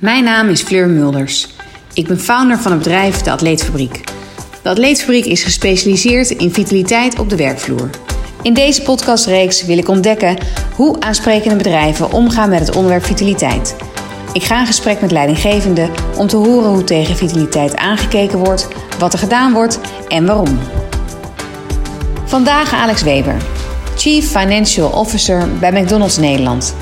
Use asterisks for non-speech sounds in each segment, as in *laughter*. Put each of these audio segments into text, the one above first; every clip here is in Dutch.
Mijn naam is Fleur Mulders. Ik ben founder van het bedrijf De Atleetfabriek. De Atleetfabriek is gespecialiseerd in vitaliteit op de werkvloer. In deze podcastreeks wil ik ontdekken hoe aansprekende bedrijven omgaan met het onderwerp vitaliteit. Ik ga in gesprek met leidinggevenden om te horen hoe tegen vitaliteit aangekeken wordt, wat er gedaan wordt en waarom. Vandaag Alex Weber, Chief Financial Officer bij McDonald's Nederland.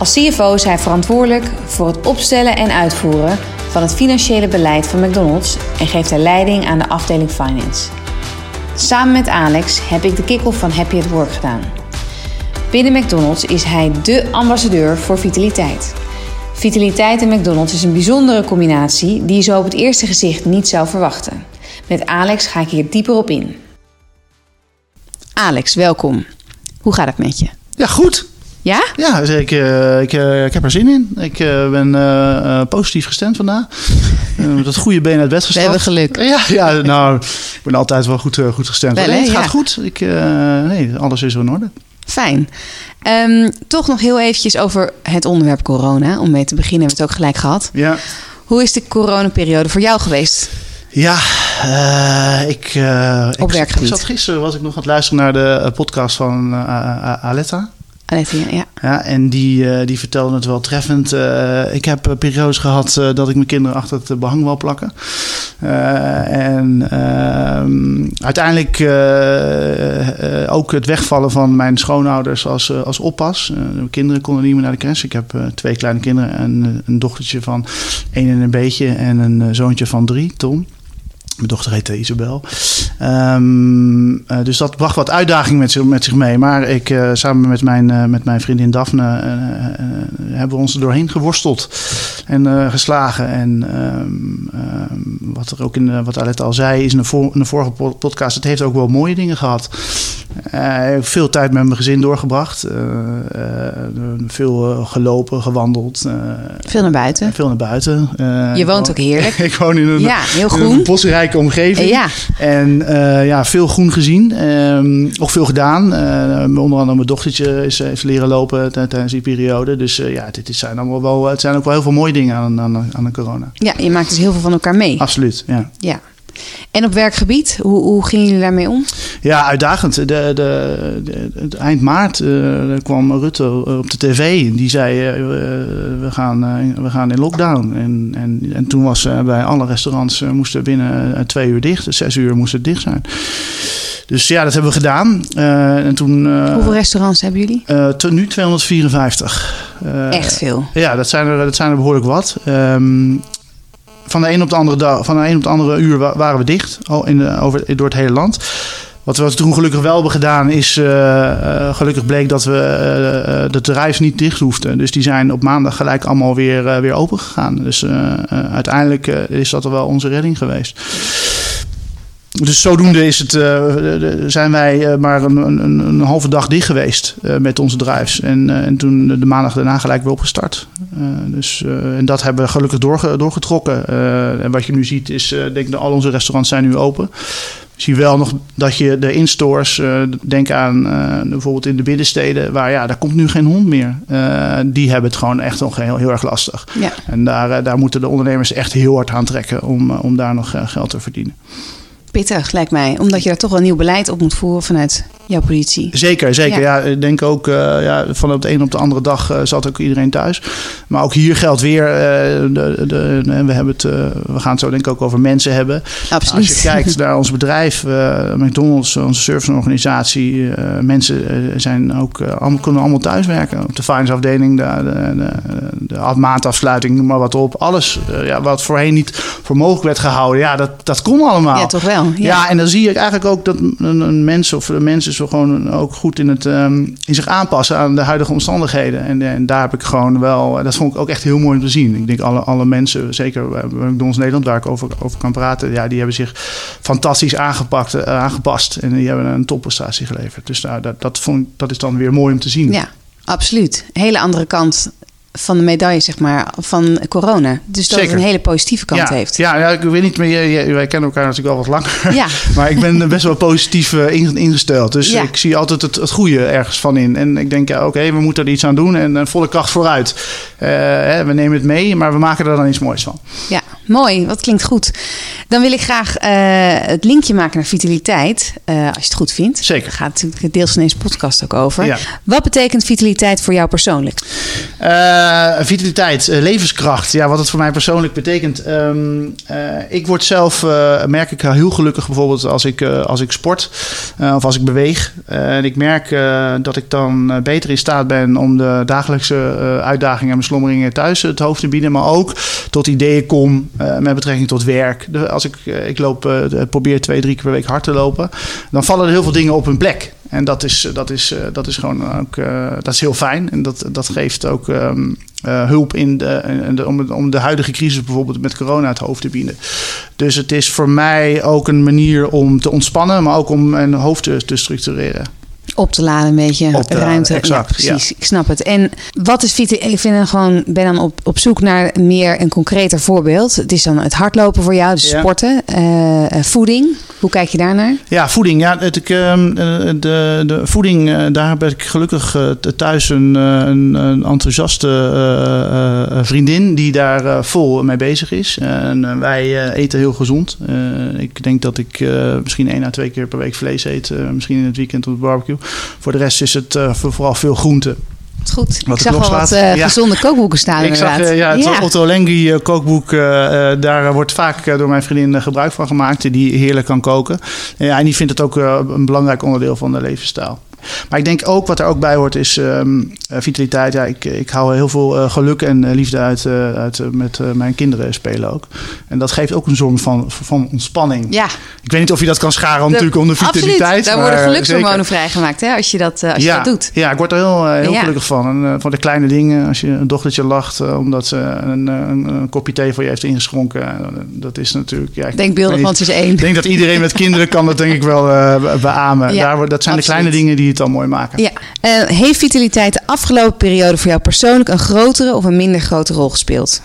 Als CFO is hij verantwoordelijk voor het opstellen en uitvoeren van het financiële beleid van McDonald's en geeft hij leiding aan de afdeling Finance. Samen met Alex heb ik de kick-off van Happy at Work gedaan. Binnen McDonald's is hij dé ambassadeur voor vitaliteit. Vitaliteit en McDonald's is een bijzondere combinatie die je zo op het eerste gezicht niet zou verwachten. Met Alex ga ik hier dieper op in. Alex, welkom. Hoe gaat het met je? Ja, goed. Ja? Ja, dus ik, uh, ik, uh, ik heb er zin in. Ik uh, ben positief gestemd vandaag. met dat goede been uit bed gestapt. We hebben geluk. Ja, ja nou, ik ben altijd wel goed, goed gestemd. Wel, het gaat goed. Ik, nee, alles is in orde. Fijn. Um, toch nog heel eventjes over het onderwerp corona. Om mee te beginnen hebben we het ook gelijk gehad. Ja. Hoe is de coronaperiode voor jou geweest? Ja, uh, ik, uh, ik zat gisteren was ik nog aan het luisteren naar de podcast van uh, Aletta. Aletta, ja. ja. En die, die vertelde het wel treffend. ik heb periodes gehad dat ik mijn kinderen achter het behang wil plakken. en ehm, uiteindelijk ook het wegvallen van mijn schoonouders als, als oppas. mijn kinderen konden niet meer naar de crash. Ik heb twee kleine kinderen en een dochtertje van één en een beetje en een zoontje van drie, Tom. Mijn dochter heet Isabel. Um, uh, dus dat bracht wat uitdaging met zich, met zich mee. Maar ik, uh, samen met mijn, uh, met mijn vriendin Daphne hebben we ons er doorheen geworsteld en geslagen. En um, wat er ook in wat Alette al zei, is in de, voor, in de vorige podcast, het heeft ook wel mooie dingen gehad. veel tijd met mijn gezin doorgebracht. veel gelopen, gewandeld. veel naar buiten. Veel naar buiten. Je woont ook heerlijk. *laughs* ik woon in een, ja, heel groen. een omgeving. Ja. En uh, ja, veel groen gezien. Um, ook veel gedaan. Uh, onder andere mijn dochtertje is, heeft leren lopen tijdens die periode. Dus ja, dit zijn allemaal wel, het zijn ook wel heel veel mooie dingen aan, aan, aan de corona. Ja, je maakt dus heel veel van elkaar mee. Absoluut, ja. Ja. En op werkgebied, hoe, hoe gingen jullie daarmee om? Ja, uitdagend. De, de, de, eind maart uh, kwam Rutte op de tv. Die zei, uh, we, gaan, uh, we gaan in lockdown. En, en, en toen was bij alle restaurants moesten binnen twee uur dicht. Dus zes uur moesten dicht zijn. Dus ja, dat hebben we gedaan. en toen, Hoeveel restaurants hebben jullie? tot nu 254. Echt veel? Ja, dat zijn er, dat zijn er behoorlijk wat. Um, van de een op de andere dag, van de een op de andere uur waren we dicht in de, over, door het hele land. Wat we toen gelukkig wel hebben gedaan is, uh, uh, gelukkig bleek dat we uh, de terreins niet dicht hoefden. Dus die zijn op maandag gelijk allemaal weer, weer open gegaan. Dus uiteindelijk is dat wel onze redding geweest. Dus zodoende is het, uh, zijn wij maar een, een, een, halve dag dicht geweest uh, met onze drives. En, uh, en toen de maandag daarna gelijk weer opgestart. dus, en dat hebben we gelukkig doorge, doorgetrokken. en wat je nu ziet is, denk ik, al onze restaurants zijn nu open. Ik zie wel nog dat je de instores, denk aan bijvoorbeeld in de binnensteden, waar ja, daar komt nu geen hond meer. die hebben het gewoon echt nog heel, heel erg lastig. Ja. En daar, daar moeten de ondernemers echt heel hard aan trekken om, om daar nog geld te verdienen pittig, lijkt mij. Omdat je daar toch wel nieuw beleid op moet voeren vanuit jouw politie. Zeker, zeker. Ja, ik denk ook uh, ja, van op de een op de andere dag uh, zat ook iedereen thuis. Maar ook hier geldt weer, uh, de, we, hebben het, we gaan het zo denk ik ook over mensen hebben. Absoluut. Als je kijkt naar ons bedrijf, McDonald's, onze serviceorganisatie, mensen zijn ook, allemaal, kunnen allemaal thuiswerken. Op de finance-afdeling, de, de, de, de maandafsluiting, noem maar wat op. Alles ja, wat voorheen niet voor mogelijk werd gehouden, ja, dat, dat kon allemaal. Ja, toch wel. Ja. ja. en dan zie je eigenlijk ook dat een, een mens of de mensen gewoon ook goed in, het, um, in zich aanpassen aan de huidige omstandigheden. En, en, daar heb ik gewoon wel, dat vond ik ook echt heel mooi om te zien. Ik denk alle, alle mensen, zeker McDonald's Nederland, waar ik over, over kan praten, ja, die hebben zich fantastisch aangepakt, uh, aangepast. En die hebben een topprestatie geleverd. Dus nou, dat, dat, vond, dat is dan weer mooi om te zien. Ja, absoluut. Hele andere kant van de medaille, zeg maar, van corona. Dus dat Zeker. het een hele positieve kant ja, heeft. Ja, ja, ik weet niet, je- wij kennen elkaar natuurlijk al wat langer. Ja. *laughs* maar ik ben best wel positief eh, in- ingesteld. Dus Ja. ik zie altijd het, het goede ergens van in. En ik denk, ja, oké, we moeten er iets aan doen en, eh, volle kracht vooruit. Eh, hè, we nemen het mee, maar we maken er dan iets moois van. Ja, mooi. Wat klinkt goed. Dan wil ik graag eh, het linkje maken naar vitaliteit, eh, als je het goed vindt. Zeker. Daar gaat natuurlijk deels van deze podcast ook over. Ja. Wat betekent vitaliteit voor jou persoonlijk? Eh, vitaliteit, levenskracht. Ja, wat het voor mij persoonlijk betekent. Ehm, eh, ik word zelf, merk ik heel gelukkig bijvoorbeeld als ik, als ik sport of als ik beweeg. En ik merk dat ik dan beter in staat ben om de dagelijkse uitdagingen en beslommeringen thuis het hoofd te bieden. Maar ook tot ideeën kom eh, met betrekking tot werk. Als ik, eh, ik loop, eh, probeer twee, drie keer per week hard te lopen. Dan vallen er heel veel dingen op hun plek. En dat is, dat is, dat is gewoon ook dat is heel fijn. En dat, dat geeft ook ehm, eh, hulp in de, de, om, om de huidige crisis bijvoorbeeld met corona het hoofd te bieden. Dus het is voor mij ook een manier om te ontspannen, maar ook om mijn hoofd te, te structureren. Op te laden, een beetje Op laden, ruimte. exact, ja, precies. Ik snap het. En wat is vitaliteit? Ik vind dan gewoon, ben dan op, op zoek naar meer een concreter voorbeeld. Het is dan het hardlopen voor jou, dus Ja. sporten, eh, eh, voeding. Hoe kijk je daarnaar? Ja, voeding. Ja, het, ik, ehm, eh, de, de voeding, daar heb ik gelukkig thuis een, een, een enthousiaste vriendin die daar vol mee bezig is. En wij eten heel gezond. Ik denk dat ik misschien één à twee keer per week vlees eet. misschien in het weekend op de barbecue. Voor de rest is het eh, voor- vooral veel groente. Goed. Wat ik zag wel wat eh, Ja. gezonde kookboeken staan Ik zag inderdaad. eh, ja, het Otto Lengi kookboek, daar wordt vaak door mijn vriendin gebruik van gemaakt, die heerlijk kan koken. Ja, en die vindt het ook een belangrijk onderdeel van de levensstijl. Maar ik denk ook wat er ook bij hoort is ehm, eh, vitaliteit. Ja, ik, ik hou heel veel eh, geluk en eh, liefde uit, uit met mijn kinderen spelen ook. En dat geeft ook een vorm van, van ontspanning. Ja, Ik weet niet of je dat kan scharen de- natuurlijk onder vitaliteit. absoluut. Daar maar, worden gelukshormonen zeker. vrijgemaakt hè, als je dat, als ja, je dat doet. Ja, ik word er heel, heel Ja. gelukkig van. En, van de kleine dingen. Als je een dochtertje lacht omdat ze een, een, een kopje thee voor je heeft ingeschonken. dat is natuurlijk... Ja, Denkbeeldig, want het is één. Ik denk dat iedereen met kinderen kan dat denk ik wel be- beamen. Ja, Daar, dat zijn de kleine dingen die het dan mooi maken. Ja. Eh, heeft vitaliteit de afgelopen periode voor jou persoonlijk een grotere of een minder grote rol gespeeld?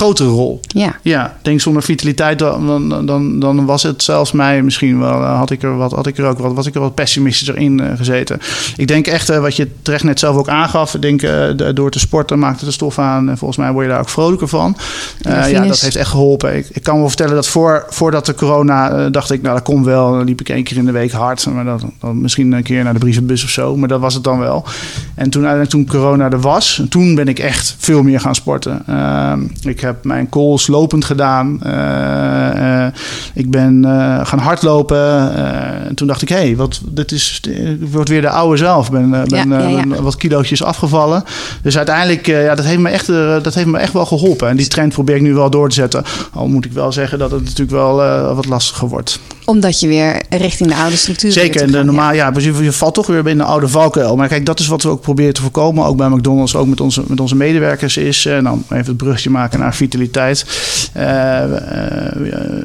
Grotere rol. Ja. Ja, ik denk zonder vitaliteit dan, dan, dan, was het zelfs mij misschien wel. eh, Had ik er, wat, had ik er ook wat, was ik er wat pessimistischer in eh, gezeten. Ik denk echt, eh, wat je terecht net zelf ook aangaf. Ik denk, eh, de- door te sporten maakt het de stof aan. En volgens mij word je daar ook vrolijker van. Eh, ja, Endorfines. dat heeft echt geholpen. Ik, ik kan me wel vertellen dat voor, voordat de corona dacht ik, nou dat komt wel. Dan liep ik één keer in de week hard. Maar dan, dan misschien een keer naar de brievenbus of zo. Maar dat was het dan wel. En toen, toen corona er was, toen ben ik echt veel meer gaan sporten. Ehm, ik heb mijn calls lopend gedaan. Eh, eh, ik ben eh, gaan hardlopen. En toen dacht ik, hé, hey, wat, dit is, ik word weer de oude zelf. Ben, ben Ja, ja, ja. ben wat kilootjes afgevallen. Dus uiteindelijk, ja, dat heeft, me echt, dat heeft me echt wel geholpen. En die trend probeer ik nu wel door te zetten. Al moet ik wel zeggen dat het natuurlijk wel wat lastiger wordt. Omdat je weer richting de oude structuur Zeker, en de normaal, ja. precies, je valt toch weer binnen een oude valkuil. Maar kijk, dat is wat we ook proberen te voorkomen. Ook bij McDonald's, ook met onze, met onze medewerkers is. En dan even het brugje maken naar vitaliteit. Eh, eh,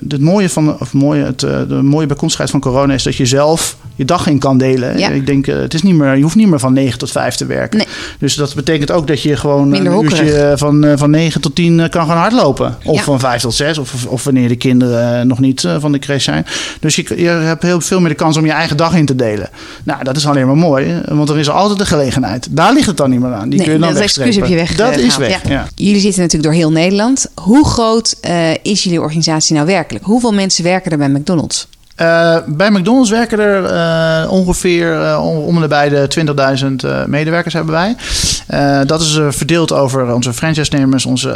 het mooie van, of mooie, het, eh, de mooie bijkomstigheid van corona is dat je zelf je dag in kan delen. Ja. Ik denk, eh, het is niet meer, je hoeft niet meer van 9 tot 5 te werken. Nee. Dus dat betekent ook dat je gewoon Minder een uurtje van, eh, van 9 tot 10 eh, kan gaan hardlopen. Of Ja. van 5 tot 6. Of, of wanneer de kinderen eh, nog niet eh, van de crash zijn. Dus je, je hebt heel veel meer de kans om je eigen dag in te delen. Nou, dat is alleen maar mooi. Want er is altijd de gelegenheid. Daar ligt het dan niet meer aan. Die Nee, kun je dan dat excuus heb je weg. Dat is weg, ja. Jullie zitten natuurlijk door heel Nederland. Hoe groot eh, is jullie organisatie nou werkelijk? Hoeveel mensen werken er bij McDonald's? Eh, bij McDonald's werken er eh, ongeveer eh, om en bij de 20.000 eh, medewerkers hebben wij. Dat is verdeeld over onze franchise-nemers onze,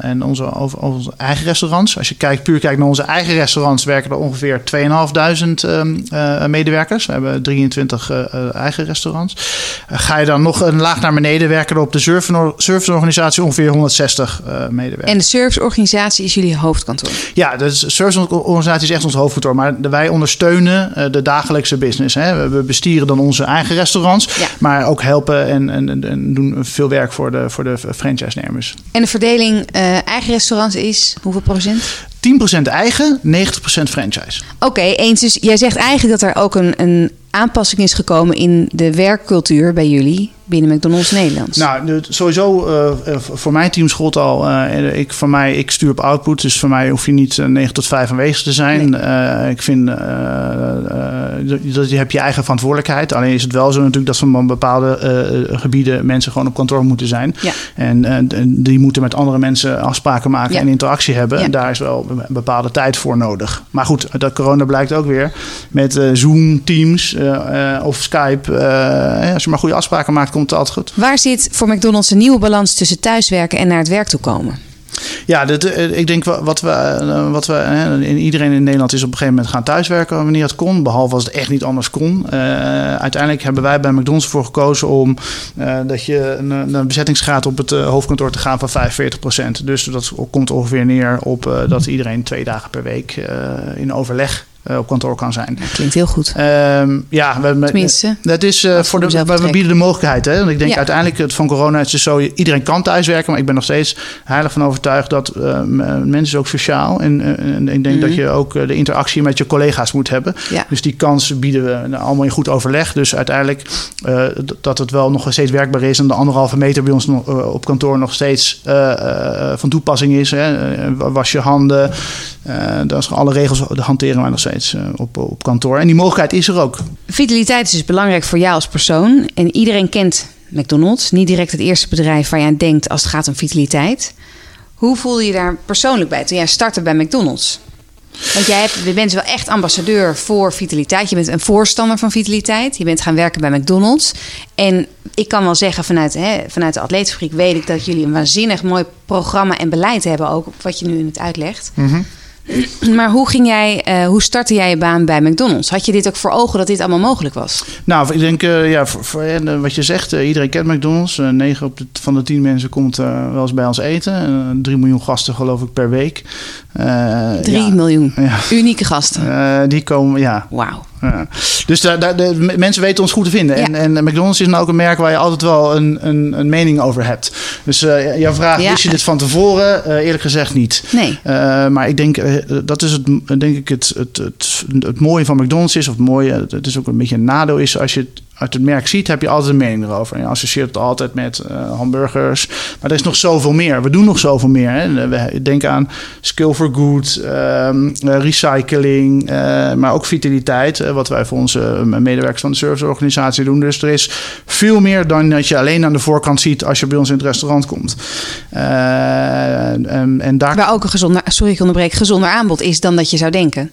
en onze, over, onze eigen restaurants. Als je kijkt, puur kijkt naar onze eigen restaurants, werken er ongeveer 2.500 ehm, eh, medewerkers. We hebben 23 eh, eh, eigen restaurants. Ga je dan nog een laag naar beneden, werken er op de service- serviceorganisatie ongeveer 160 eh, medewerkers. En de serviceorganisatie is jullie hoofdkantoor. Ja, de serviceorganisatie is echt ons hoofdkantoor. Maar de- wij ondersteunen eh, de dagelijkse business. Hè. We- bestieren dan onze eigen restaurants. Ja. Maar ook helpen en, en, en- en doen veel werk voor de, voor de franchise-nemers. En de verdeling eh, eigen restaurants is hoeveel procent? 10% eigen, 90% franchise. Oké, eens. Dus jij zegt eigenlijk dat er ook een, een aanpassing is gekomen in de werkcultuur bij jullie binnen McDonald's Nederland? Nou, sowieso uh, voor mijn team schoot al. Uh, ik, voor mij, ik stuur op output, dus voor mij hoef je niet 9 tot 5 aanwezig te zijn. Nee. ik vind dat je hebt je eigen verantwoordelijkheid. Alleen is het wel zo natuurlijk dat van bepaalde gebieden mensen gewoon op kantoor moeten zijn. Ja. En die moeten met andere mensen afspraken maken ja. en interactie hebben. Ja. En daar is wel een bepaalde tijd voor nodig. Maar goed, dat corona blijkt ook weer met Zoom, Teams of Skype. als je maar goede afspraken maakt, komt het altijd goed. Waar zit voor McDonald's een nieuwe balans tussen thuiswerken en naar het werk toe komen? Ja, eh, ik denk wat we, eh, wat we iedereen in Nederland is op een gegeven moment gaan thuiswerken wanneer het kon. Behalve als het echt niet anders kon. Uh, uiteindelijk hebben wij bij McDonald's voor gekozen om uh, dat je een, een, bezettingsgraad op het hoofdkantoor te gaan van 45%. Dus dat komt ongeveer neer op dat iedereen twee dagen per week in overleg uh, op kantoor kan zijn. Klinkt heel goed. Um, ja, we, Tenminste. Dat is uh, voor de, we, bieden de mogelijkheid. Hè? Want ik denk ja. uiteindelijk het van corona is het zo, iedereen kan thuiswerken, maar ik ben nog steeds heilig van overtuigd dat uh, mensen is ook sociaal en, en ik denk dat je ook de interactie met je collega's moet hebben. Ja. Dus die kans bieden we nou, allemaal in goed overleg. Dus uiteindelijk dat het wel nog steeds werkbaar is en de anderhalve meter bij ons nog, op kantoor nog steeds van toepassing is. Hè? Was je handen, dat is alle regels hanteren wij nog steeds. Eh, op, op kantoor. En die mogelijkheid is er ook. Vitaliteit is dus belangrijk voor jou als persoon. En iedereen kent McDonald's. Niet direct het eerste bedrijf waar je aan denkt als het gaat om vitaliteit. Hoe voelde je daar persoonlijk bij toen jij startte bij McDonald's? Want jij hebt, je bent wel echt ambassadeur voor vitaliteit. Je bent een voorstander van vitaliteit. Je bent gaan werken bij McDonald's. En ik kan wel zeggen, vanuit, hè, vanuit de atleetfabriek weet ik dat jullie een waanzinnig mooi programma en beleid hebben, ook wat je nu in het uitlegt. Mm *clears throat* Maar hoe ging jij, uh, hoe startte jij je baan bij McDonald's? Had je dit ook voor ogen dat dit allemaal mogelijk was? Nou, ik denk, uh, ja, voor, voor uh, wat je zegt, iedereen kent McDonald's. 9 op de, van de 10 mensen komt wel eens bij ons eten. 3 miljoen gasten geloof ik per week. 3 ja, miljoen. Ja. Unieke gasten. die komen, ja. Wauw. Ja. Dus daar, daar, de, mensen weten ons goed te vinden. Ja. En, en McDonald's is nou ook een merk waar je altijd wel een, een, een mening over hebt. Dus uh, jouw vraag, ja. wist je dit van tevoren? Uh, eerlijk gezegd niet. Nee. Uh, maar ik denk, dat is het, denk ik het, het, het, het, mooie van McDonald's is, of het mooie, het is ook een beetje een nadeel, is als je uit het merk ziet, heb je altijd een mening erover. Je associeert het altijd met uh, hamburgers. Maar er is nog zoveel meer. We doen nog zoveel meer. Hè. We denken aan skill for good, um, recycling, uh, maar ook vitaliteit. Wat wij voor onze medewerkers van de serviceorganisatie doen. Dus er is veel meer dan dat je alleen aan de voorkant ziet als je bij ons in het restaurant komt. Waar ook een gezonder, sorry ik onderbreek, gezonder aanbod is dan dat je zou denken.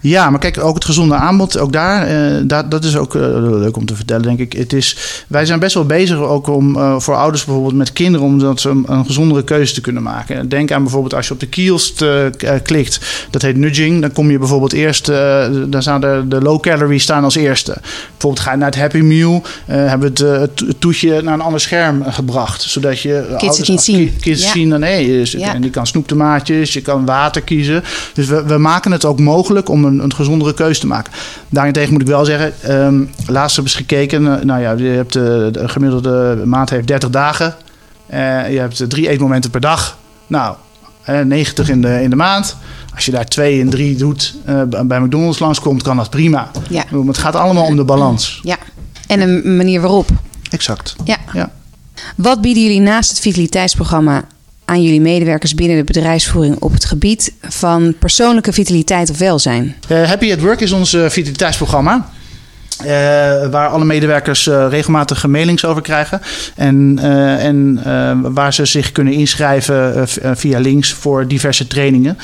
Ja, maar kijk, ook het gezonde aanbod, ook daar, uh, dat, dat is ook uh, leuk om te vertellen, denk ik. Het is, wij zijn best wel bezig ook om uh, voor ouders bijvoorbeeld met kinderen, om dat ze een, een, gezondere keuze te kunnen maken. Denk aan bijvoorbeeld als je op de kiosk klikt, dat heet nudging. Dan kom je bijvoorbeeld eerst, dan staan de, de low calorie staan als eerste. Bijvoorbeeld ga je naar het Happy Meal, hebben we het, het toetje naar een ander scherm gebracht. Zodat je kids ouders, het niet zien. Kids ja. zien, dan, ja. en je kan snoeptomaatjes, je kan water kiezen. Dus we, we maken het ook mogelijk om een, een gezondere keuze te maken. Daarentegen moet ik wel zeggen, um, laatst heb eens gekeken. Uh, nou ja, je hebt uh, de gemiddelde maand heeft 30 dagen. Uh, je hebt drie eetmomenten per dag. Nou, 90 in de, in de maand. Als je daar twee en drie doet, bij McDonald's langskomt, kan dat prima. Ja. Het gaat allemaal om de balans. Ja, en een manier waarop. Exact. Ja. ja. Wat bieden jullie naast het vitaliteitsprogramma aan jullie medewerkers binnen de bedrijfsvoering op het gebied van persoonlijke vitaliteit of welzijn? Uh, Happy at Work is ons uh, vitaliteitsprogramma. Uh, waar alle medewerkers uh, regelmatig mailings over krijgen. En, uh, en waar ze zich kunnen inschrijven via links voor diverse trainingen.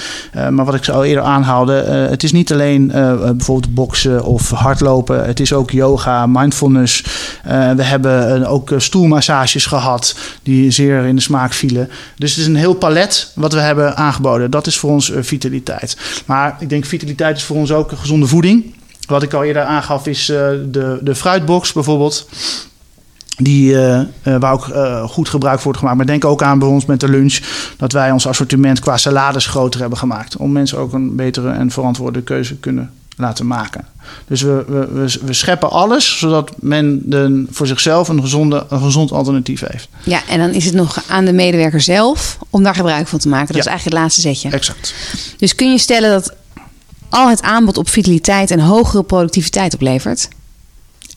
maar wat ik al eerder aanhaalde, het is niet alleen bijvoorbeeld boksen of hardlopen. Het is ook yoga, mindfulness. we hebben ook stoelmassages gehad die zeer in de smaak vielen. Dus het is een heel palet wat we hebben aangeboden. Dat is voor ons vitaliteit. Maar ik denk vitaliteit is voor ons ook gezonde voeding. Wat ik al eerder aangaf is uh, de, de fruitbox bijvoorbeeld. Die, uh, waar ook uh, goed gebruik wordt gemaakt. Maar denk ook aan bij ons met de lunch. Dat wij ons assortiment qua salades groter hebben gemaakt. Om mensen ook een betere en verantwoorde keuze kunnen laten maken. Dus we, we, we, scheppen alles zodat men de, voor zichzelf een, gezonde, een gezond alternatief heeft. Ja, en dan is het nog aan de medewerker zelf om daar gebruik van te maken. Dat ja. is eigenlijk het laatste zetje. Exact. Dus kun je stellen dat al het aanbod op vitaliteit en hogere productiviteit oplevert?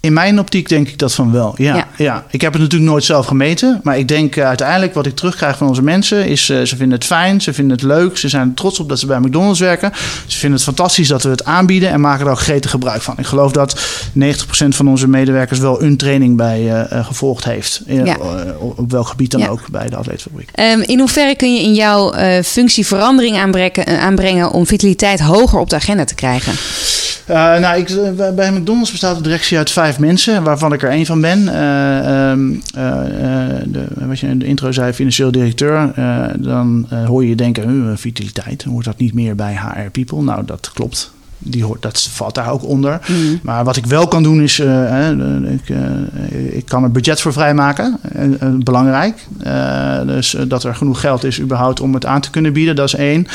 In mijn optiek denk ik dat van wel. Ja, Ja. ja. ik heb het natuurlijk nooit zelf gemeten. Maar ik denk eh, uiteindelijk wat ik terugkrijg van onze mensen is... eh, ze vinden het fijn, ze vinden het leuk. Ze zijn er trots op dat ze bij McDonald's werken. Ze vinden het fantastisch dat we het aanbieden en maken er ook gretig gebruik van. Ik geloof dat 90% van onze medewerkers wel een training bij eh, gevolgd heeft. Ja. op, welk gebied dan Ja. ook bij de atleetfabriek. Ehm, in hoeverre kun je in jouw functie verandering aanbrengen, aanbrengen om vitaliteit hoger op de agenda te krijgen? Eh, nou, ik, eh, bij McDonald's bestaat de directie uit vijf mensen, waarvan ik er één van ben. Eh, de, wat je in de intro zei, financieel directeur. Dan hoor je denken, uh, vitaliteit, hoort dat niet meer bij HR People? Nou, dat klopt. Die hoort, dat valt daar ook onder. Mm. Maar wat ik wel kan doen is, eh, ik, eh, ik kan er budget voor vrijmaken. Eh, belangrijk. Dus dat er genoeg geld is überhaupt om het aan te kunnen bieden, dat is één.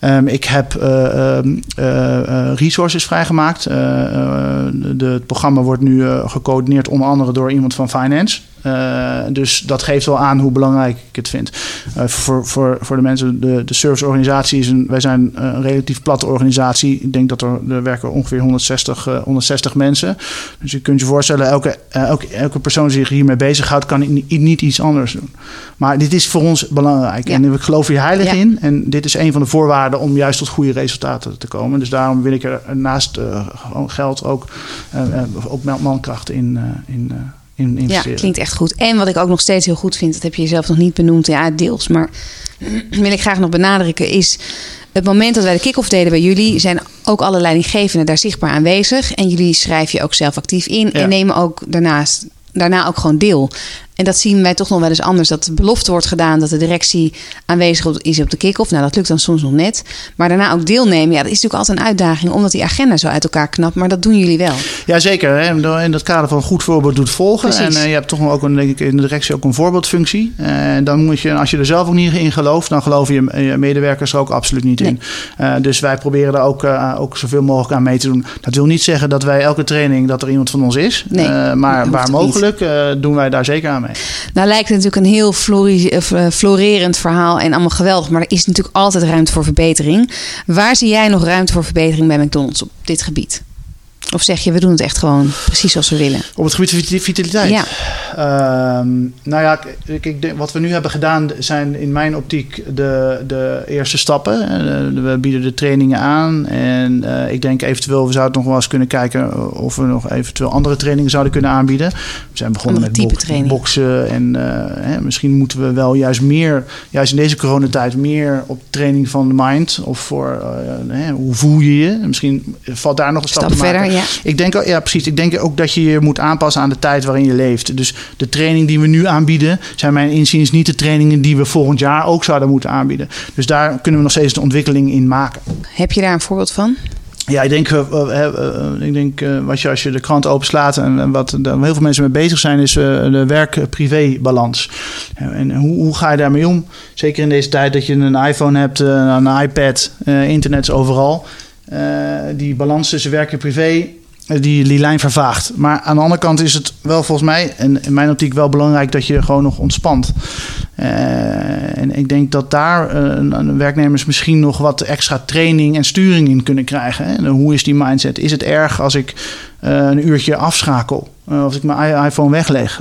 Ehm, ik heb eh, ehm, eh, eh, resources vrijgemaakt. De, het programma wordt nu gecoördineerd onder andere door iemand van Finance. Eh, dus dat geeft wel aan hoe belangrijk ik het vind. Eh, voor, voor, voor de mensen, de, de serviceorganisatie is een, wij zijn een relatief platte organisatie. Ik denk dat er, er werken ongeveer 160, eh, 160 mensen. Dus je kunt je voorstellen, elke, eh, elke, elke persoon die zich hiermee bezighoudt, kan niet, niet iets anders doen. Maar dit is voor ons belangrijk. Ja. En ik geloof hier heilig Ja. in. En dit is een van de voorwaarden om juist tot goede resultaten te komen. Dus daarom wil ik er naast eh, gewoon geld ook, eh, eh, ook mankrachten in, eh, in, Ja, klinkt echt goed. En wat ik ook nog steeds heel goed vind, dat heb je jezelf nog niet benoemd, ja, deels, maar *clears throat* wil ik graag nog benadrukken, is het moment dat wij de kick-off deden bij jullie, zijn ook alle leidinggevenden daar zichtbaar aanwezig. En jullie schrijven je ook zelf actief in Ja. en nemen ook daarnaast, daarna ook gewoon deel. En dat zien wij toch nog wel eens anders. Dat de belofte wordt gedaan dat de directie aanwezig is op de kick-off. Nou, dat lukt dan soms nog net. Maar daarna ook deelnemen. Ja, dat is natuurlijk altijd een uitdaging. Omdat die agenda zo uit elkaar knapt. Maar dat doen jullie wel. Jazeker, hè. in dat kader van goed voorbeeld doet volgen. Precies. En eh, je hebt toch ook een, denk ik, in de directie ook een voorbeeldfunctie. En dan moet je, als je er zelf ook niet in gelooft, dan geloven je, je medewerkers er ook absoluut niet in. Eh, dus wij proberen er ook, eh, ook zoveel mogelijk aan mee te doen. Dat wil niet zeggen dat wij elke training dat er iemand van ons is. Nee, Eh, maar waar mogelijk eh, doen wij daar zeker aan mee. Nou lijkt het natuurlijk een heel eh, florerend verhaal en allemaal geweldig. Maar er is natuurlijk altijd ruimte voor verbetering. Waar zie jij nog ruimte voor verbetering bij McDonald's op dit gebied? Of zeg je, we doen het echt gewoon precies zoals we willen? Op het gebied van vit- vitaliteit. Ja. Ehm, nou ja, ik, wat we nu hebben gedaan zijn in mijn optiek de, de eerste stappen. Eh, we bieden de trainingen aan. En eh, ik denk eventueel, we zouden nog wel eens kunnen kijken of we nog eventueel andere trainingen zouden kunnen aanbieden. We zijn begonnen Andere met bok- boksen. En eh, hè, misschien moeten we wel juist meer, juist in deze coronatijd, meer op training van de mind. Of voor hè, hoe voel je je. Misschien valt daar nog een stap, Stap te maken. verder, ja. Ik denk, ook- ja, precies. Ik denk ook dat je je moet aanpassen aan de tijd waarin je leeft. Dus de training die we nu aanbieden, zijn mijn inziens niet de trainingen die we volgend jaar ook zouden moeten aanbieden. Dus daar kunnen we nog steeds de ontwikkeling in maken. Heb je daar een voorbeeld van? Ja, ik denk, eh, eh, eh, ik denk wat je, als je de krant openslaat en, wat daar heel veel mensen mee bezig zijn, is de werk-privé-balans. En hoe, hoe ga je daarmee om? Zeker in deze tijd dat je een iPhone hebt, een iPad, internet is overal. Eh, die balans tussen werk en privé, eh, die, die lijn vervaagt. Maar aan de andere kant is het wel volgens mij, en in mijn optiek wel belangrijk dat je gewoon nog ontspant. Eh, en ik denk dat daar eh, een- werknemers misschien nog wat extra training en sturing in kunnen krijgen. Hè? En hoe is die mindset? Is het erg als ik eh, een uurtje afschakel? Eh, als ik mijn iPhone wegleg?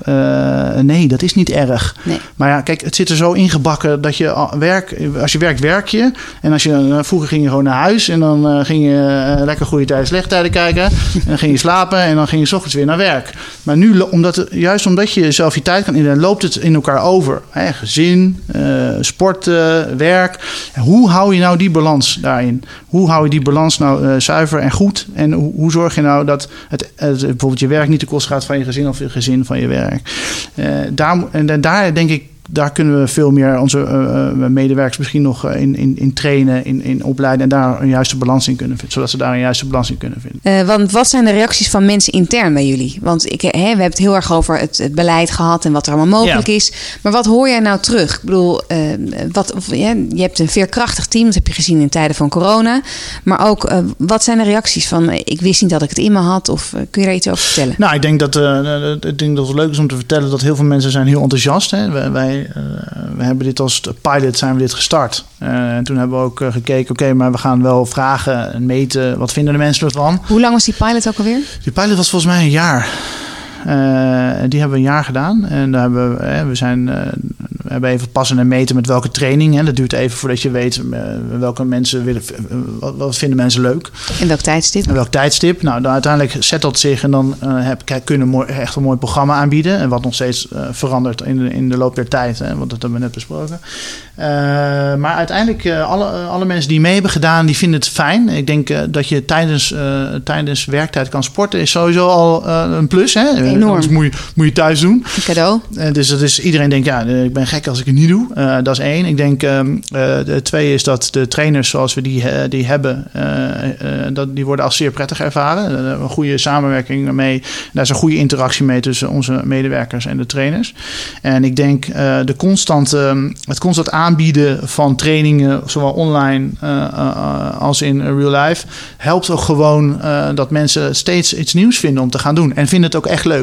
Nee, dat is niet erg. Nee. Maar ja, kijk, het zit er zo ingebakken dat je werk, als je werkt, werk je. En als je, vroeger ging je gewoon naar huis en dan ging je lekker goede tijden, slechte tijden kijken. en dan ging je slapen en dan ging je 's ochtends weer naar werk. Maar nu, omdat, juist omdat je zelf je tijd kan indelen, loopt het in elkaar over. Hè? Gezin, eh, sporten, werk. En hoe hou je nou die balans daarin? Hoe hou je die balans nou eh, zuiver en goed? En hoe, hoe zorg je nou dat het, bijvoorbeeld je werk niet ten koste gaat van je gezin of je gezin van je werk? Eh, daar, en daar denk ik, daar kunnen we veel meer onze eh, eh, medewerkers misschien nog eh, in, in, in trainen, in, in opleiden en daar een juiste balans in kunnen vinden, zodat ze daar een juiste balans in kunnen vinden. Want wat zijn de reacties van mensen intern bij jullie? Want ik, hè, we hebben het heel erg over het, het beleid gehad en wat er allemaal mogelijk Ja. is. Maar wat hoor jij nou terug? Ik bedoel, wat, of, ja, je hebt een veerkrachtig team, dat heb je gezien in tijden van corona. Maar ook, wat zijn de reacties van, ik wist niet dat ik het in me had? Of kun je daar iets over vertellen? Nou, ik denk dat, ik denk dat het leuk is om te vertellen dat heel veel mensen zijn heel enthousiast. Hè. Wij, wij, eh, we hebben dit als pilot zijn we dit gestart. Eh, en toen hebben we ook eh, gekeken, oké, maar we gaan wel vragen en meten. Wat vinden de mensen ervan? Hoe lang was die pilot ook alweer? Die pilot was volgens mij een jaar. Die hebben we een jaar gedaan. En daar hebben we, we zijn, we hebben even passen en meten met welke training. Hè. Dat duurt even voordat je weet welke mensen willen, wat, wat, vinden mensen leuk. In welk tijdstip? In welk tijdstip. Nou, dan uiteindelijk zet dat zich en dan heb, kunnen we echt een mooi programma aanbieden. En wat nog steeds verandert in de, in de loop der tijd. Hè, want dat hebben we net besproken. maar uiteindelijk, alle, alle mensen die mee hebben gedaan, die vinden het fijn. Ik denk dat je tijdens, tijdens werktijd kan sporten, is sowieso al een plus. Hè? Enorm. Anders moet je, moet je thuis doen. Een cadeau. dus dat is, iedereen denkt, ja, ik ben gek als ik het niet doe. dat is één. Ik denk, de twee is dat de trainers zoals we die, die hebben, dat, die worden als zeer prettig ervaren. een goede samenwerking mee. Daar is een goede interactie mee tussen onze medewerkers en de trainers. En ik denk, de constante, het constant aanbieden van trainingen, zowel online als in real life, helpt ook gewoon dat mensen steeds iets nieuws vinden om te gaan doen. En vinden het ook echt leuk.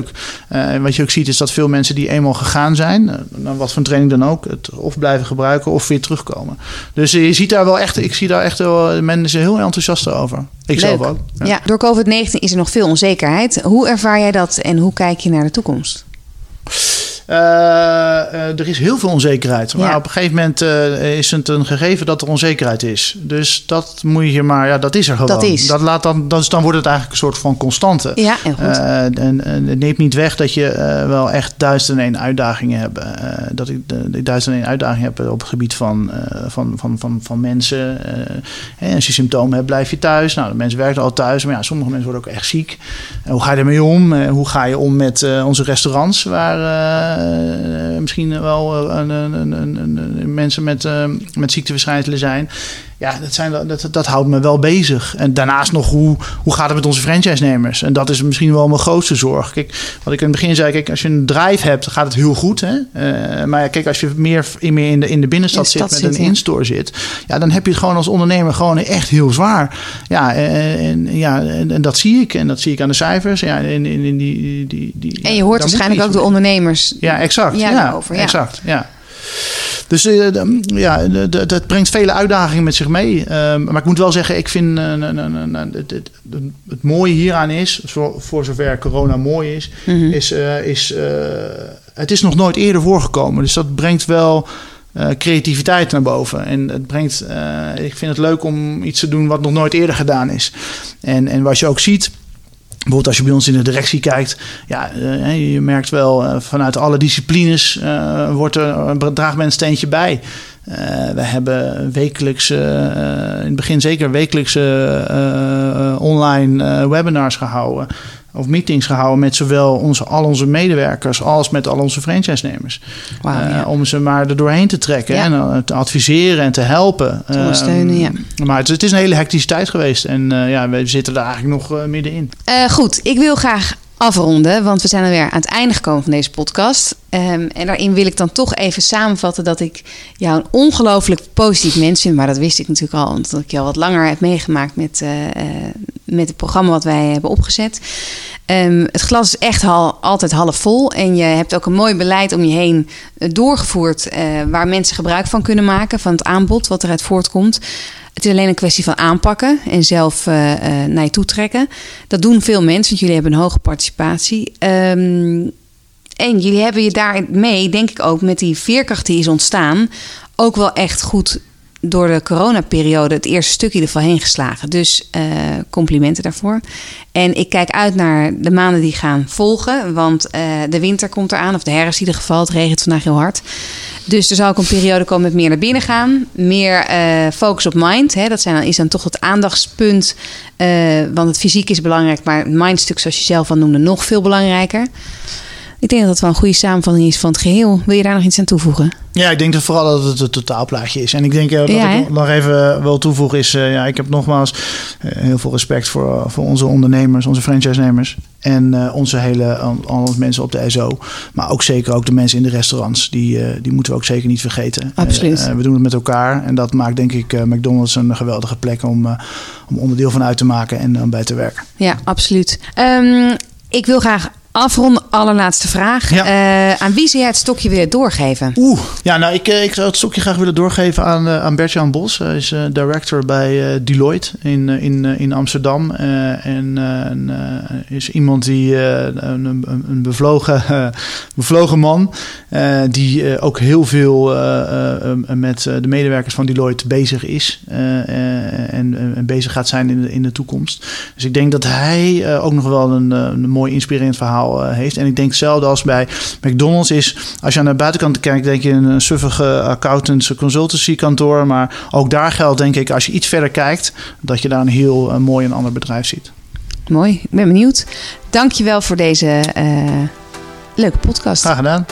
Uh, wat je ook ziet is dat veel mensen die eenmaal gegaan zijn, uh, wat voor training dan ook, het of blijven gebruiken of weer terugkomen. Dus je ziet daar wel echt, ik zie daar echt wel mensen heel enthousiast over. Ik zelf ook. Ja, ja door COVID-19 is er nog veel onzekerheid. Hoe ervaar jij dat en hoe kijk je naar de toekomst? Uh, uh, er is heel veel onzekerheid. Maar op een gegeven moment uh, is het een gegeven dat er onzekerheid is. Dus dat moet je maar, ja, dat is er gewoon. Dat is. Dat laat dan, dus dan wordt het eigenlijk een soort van constante. Ja, heel goed. en, en het neemt niet weg dat je wel echt duizend en één uitdagingen hebt. dat ik duizend en één uitdagingen heb op het gebied van, van, van, van, van mensen. en als je symptomen hebt, blijf je thuis. Nou, de mensen werken al thuis. Maar ja, sommige mensen worden ook echt ziek. hoe ga je ermee om? hoe ga je om met onze restaurants waar misschien wel uh, een, een, een, mensen met, met ziekteverschijnselen zijn. Ja, dat, zijn, dat, dat houdt me wel bezig. En daarnaast nog, hoe, hoe gaat het met onze franchise-nemers? En dat is misschien wel mijn grootste zorg. Kijk, wat ik in het begin zei, kijk, als je een drive hebt, gaat het heel goed. Hè? maar kijk, als je meer, meer in, de, in de binnenstad zit, met een in-store zit, ja, dan heb je het gewoon als ondernemer gewoon echt heel zwaar. Ja, en, ja, en, dat zie ik. En dat zie ik aan de cijfers. Ja, in, in, in die, die, die, en je hoort waarschijnlijk ook de ondernemers ja, exact. Ja, over, ja. exact. Ja. Dus uh, ja, dat brengt vele uitdagingen met zich mee. Uh, maar ik moet wel zeggen, ik vind uh, het, mooie hieraan is, voor, zover corona mooi is, mm -hmm. is, is het is nog nooit eerder voorgekomen. Dus dat brengt wel creativiteit naar boven. En het brengt, ik vind het leuk om iets te doen wat nog nooit eerder gedaan is. En, en wat je ook ziet Bijvoorbeeld als je bij ons in de directie kijkt, ja, uh, je merkt wel uh, vanuit alle disciplines uh, wordt er, draagt men een steentje bij. we hebben wekelijks, in het begin zeker wekelijkse online webinars gehouden of meetings gehouden met zowel onze, al onze medewerkers als met al onze franchise-nemers. Wow, ja. Om ze maar er doorheen te trekken en te adviseren en te helpen. Te ondersteunen, ja. Maar het, het, is een hele hectische tijd geweest en ja, we zitten daar eigenlijk nog uh, middenin. goed, ik wil graag afronden, want we zijn alweer aan het einde gekomen van deze podcast. Um, en daarin wil ik dan toch even samenvatten dat ik jou een ongelooflijk positief mens vind. Maar dat wist ik natuurlijk al, omdat ik je al wat langer heb meegemaakt met, uh, uh, met het programma wat wij hebben opgezet. Um, het glas is echt al, altijd half vol. En je hebt ook een mooi beleid om je heen doorgevoerd. Uh, waar mensen gebruik van kunnen maken van het aanbod wat eruit voortkomt. Het is alleen een kwestie van aanpakken en zelf uh, uh, naar je toe trekken. Dat doen veel mensen, want jullie hebben een hoge participatie. Um, en jullie hebben je daarmee, denk ik ook, met die veerkracht die is ontstaan, ook wel echt goed door de coronaperiode het eerste stukje ervan heen geslagen. Dus uh, complimenten daarvoor. En ik kijk uit naar de maanden die gaan volgen. Want uh, de winter komt eraan, of de herfst in ieder geval. Het regent vandaag heel hard. Dus er zal ook een periode komen met meer naar binnen gaan. Meer uh, focus op mind. Hè. Dat zijn, is dan toch het aandachtspunt. want het fysiek is belangrijk, maar het mindstuk, zoals je zelf al noemde, nog veel belangrijker. Ik denk dat dat wel een goede samenvatting is van het geheel. Wil je daar nog iets aan toevoegen? Ja, ik denk dat vooral dat het een totaalplaatje is. En ik denk uh, dat ja, ik nog even wil toevoegen is... Uh, ja, ik heb nogmaals uh, heel veel respect voor, voor onze ondernemers, onze franchise-nemers. En onze hele, alle mensen op de SO. Maar ook zeker ook de mensen in de restaurants. Die, die moeten we ook zeker niet vergeten. Absoluut. we doen het met elkaar. En dat maakt denk ik McDonald's een geweldige plek om, om onderdeel van uit te maken en bij te werken. Ja, absoluut. Um, ik wil graag afronden, allerlaatste vraag. Ja. Eh, aan wie zou jij het stokje willen doorgeven? Oeh, ja, nou, ik, eh, ik zou het stokje graag willen doorgeven aan, uh, aan Bert-Jan Bos. Hij is uh, director bij Deloitte in, in, in Amsterdam. en is iemand die een, een, een, bevlogen, *laughs* bevlogen man, die ook heel veel met de medewerkers van Deloitte bezig is en, en, bezig gaat zijn in de, in de toekomst. Dus ik denk dat hij ook nog wel een, een mooi inspirerend verhaal heeft. En ik denk hetzelfde als bij McDonald's is, als je aan de buitenkant kijkt, denk je een suffige accountants consultancy kantoor. Maar ook daar geldt denk ik, als je iets verder kijkt, dat je daar een heel uh, mooi en ander bedrijf ziet. Mooi, ik ben benieuwd. Dankjewel voor deze uh, leuke podcast. Graag gedaan.